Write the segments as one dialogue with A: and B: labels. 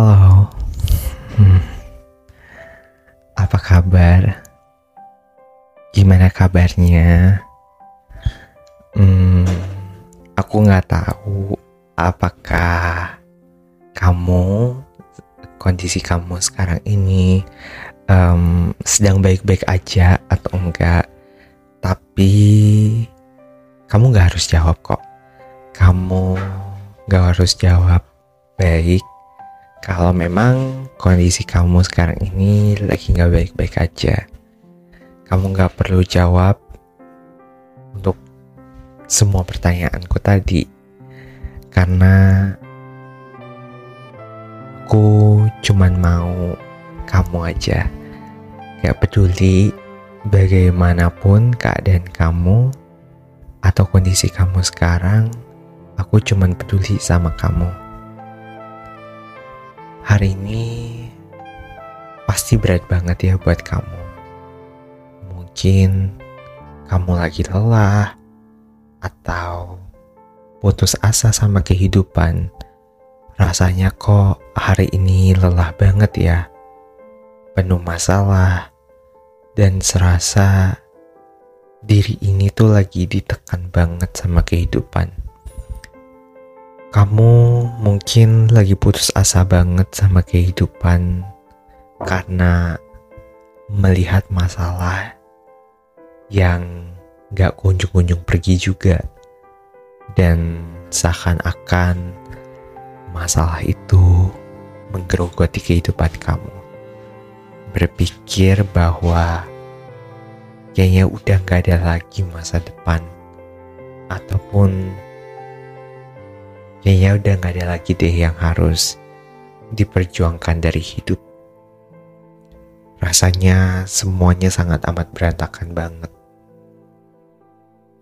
A: Halo. Hmm. Apa kabar? Gimana kabarnya? Hmm, aku nggak tahu apakah kamu kondisi kamu sekarang ini um, sedang baik-baik aja atau enggak. Tapi kamu nggak harus jawab kok. Kamu nggak harus jawab baik kalau memang kondisi kamu sekarang ini lagi nggak baik-baik aja. Kamu nggak perlu jawab untuk semua pertanyaanku tadi. Karena aku cuman mau kamu aja. Gak peduli bagaimanapun keadaan kamu atau kondisi kamu sekarang, aku cuman peduli sama kamu hari ini pasti berat banget ya buat kamu. Mungkin kamu lagi lelah atau putus asa sama kehidupan. Rasanya kok hari ini lelah banget ya. Penuh masalah dan serasa diri ini tuh lagi ditekan banget sama kehidupan. Kamu mungkin lagi putus asa banget sama kehidupan karena melihat masalah yang gak kunjung-kunjung pergi juga. Dan seakan-akan masalah itu menggerogoti kehidupan kamu. Berpikir bahwa kayaknya udah gak ada lagi masa depan. Ataupun kayaknya udah gak ada lagi deh yang harus diperjuangkan dari hidup. Rasanya semuanya sangat amat berantakan banget.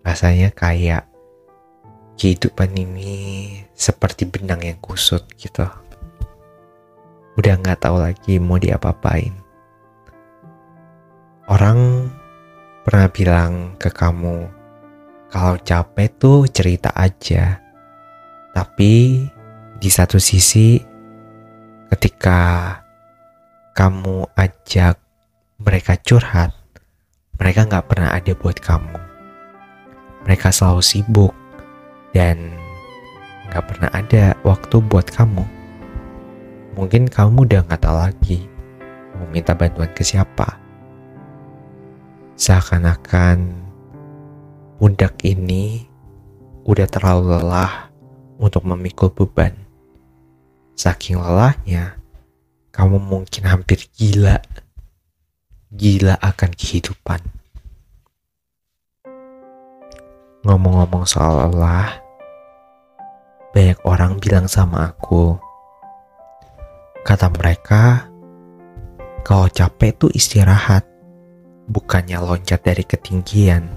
A: Rasanya kayak kehidupan ini seperti benang yang kusut gitu. Udah gak tahu lagi mau diapa-apain. Orang pernah bilang ke kamu, kalau capek tuh cerita aja tapi di satu sisi ketika kamu ajak mereka curhat, mereka nggak pernah ada buat kamu. Mereka selalu sibuk dan nggak pernah ada waktu buat kamu. Mungkin kamu udah nggak tahu lagi mau minta bantuan ke siapa. Seakan-akan pundak ini udah terlalu lelah untuk memikul beban. Saking lelahnya, kamu mungkin hampir gila. Gila akan kehidupan. Ngomong-ngomong soal lelah, banyak orang bilang sama aku, kata mereka, kalau capek tuh istirahat, bukannya loncat dari ketinggian.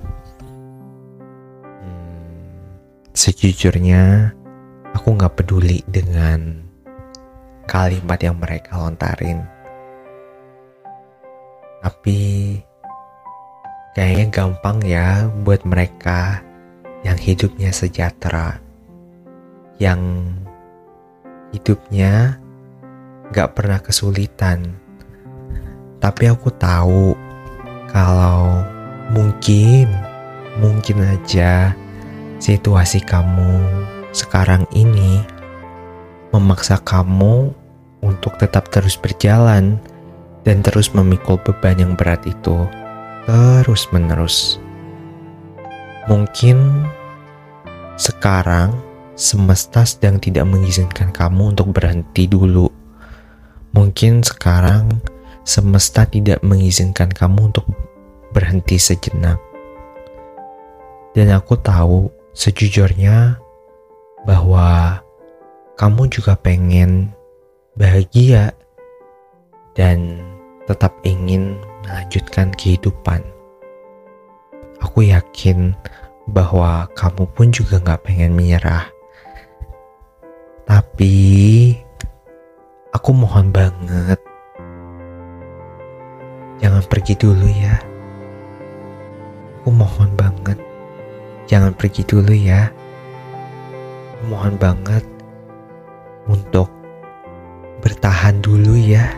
A: Hmm, sejujurnya, Aku gak peduli dengan kalimat yang mereka lontarin. Tapi kayaknya gampang ya buat mereka yang hidupnya sejahtera, yang hidupnya gak pernah kesulitan. Tapi aku tahu kalau mungkin, mungkin aja situasi kamu sekarang ini memaksa kamu untuk tetap terus berjalan dan terus memikul beban yang berat itu terus-menerus. Mungkin sekarang semesta sedang tidak mengizinkan kamu untuk berhenti dulu. Mungkin sekarang semesta tidak mengizinkan kamu untuk berhenti sejenak. Dan aku tahu sejujurnya bahwa kamu juga pengen bahagia dan tetap ingin melanjutkan kehidupan. Aku yakin bahwa kamu pun juga gak pengen menyerah. Tapi aku mohon banget jangan pergi dulu ya. Aku mohon banget jangan pergi dulu ya mohon banget untuk bertahan dulu ya.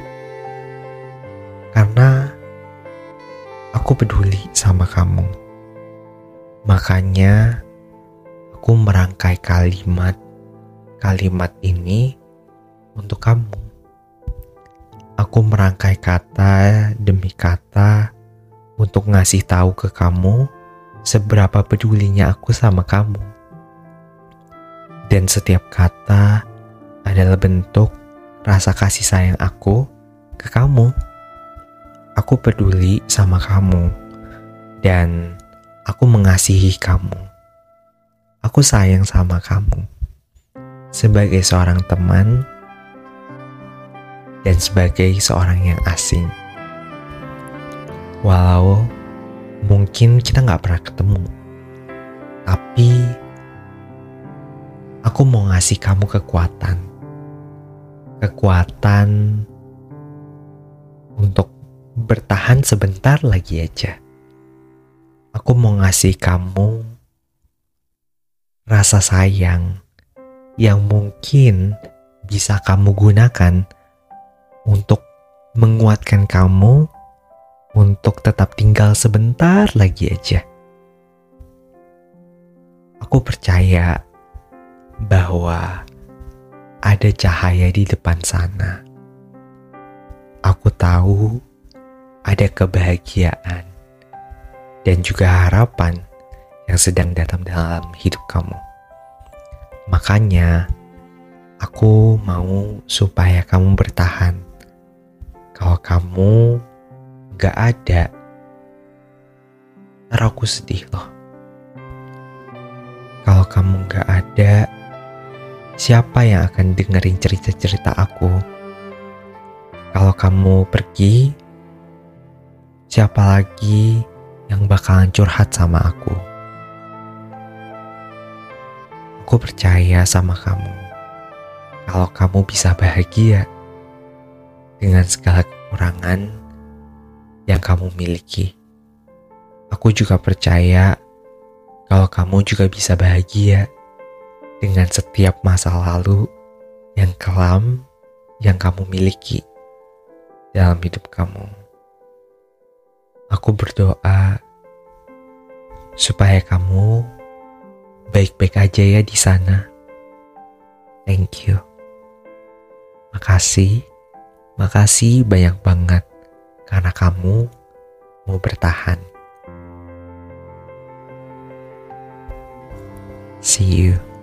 A: Karena aku peduli sama kamu. Makanya aku merangkai kalimat-kalimat ini untuk kamu. Aku merangkai kata demi kata untuk ngasih tahu ke kamu seberapa pedulinya aku sama kamu. Dan setiap kata adalah bentuk rasa kasih sayang aku ke kamu. Aku peduli sama kamu dan aku mengasihi kamu. Aku sayang sama kamu. Sebagai seorang teman, dan sebagai seorang yang asing. Walau mungkin kita nggak pernah ketemu, tapi aku mau ngasih kamu kekuatan. Kekuatan untuk bertahan sebentar lagi aja. Aku mau ngasih kamu rasa sayang yang mungkin bisa kamu gunakan untuk menguatkan kamu untuk tetap tinggal sebentar lagi aja. Aku percaya bahwa ada cahaya di depan sana. Aku tahu ada kebahagiaan dan juga harapan yang sedang datang dalam hidup kamu. Makanya, aku mau supaya kamu bertahan kalau kamu gak ada, ntar aku sedih loh. Kalau kamu gak ada, siapa yang akan dengerin cerita-cerita aku? Kalau kamu pergi, siapa lagi yang bakalan curhat sama aku? Aku percaya sama kamu. Kalau kamu bisa bahagia, dengan segala kekurangan yang kamu miliki. Aku juga percaya kalau kamu juga bisa bahagia dengan setiap masa lalu yang kelam yang kamu miliki dalam hidup kamu. Aku berdoa supaya kamu baik-baik aja ya di sana. Thank you. Makasih Makasih banyak banget karena kamu mau bertahan. See you.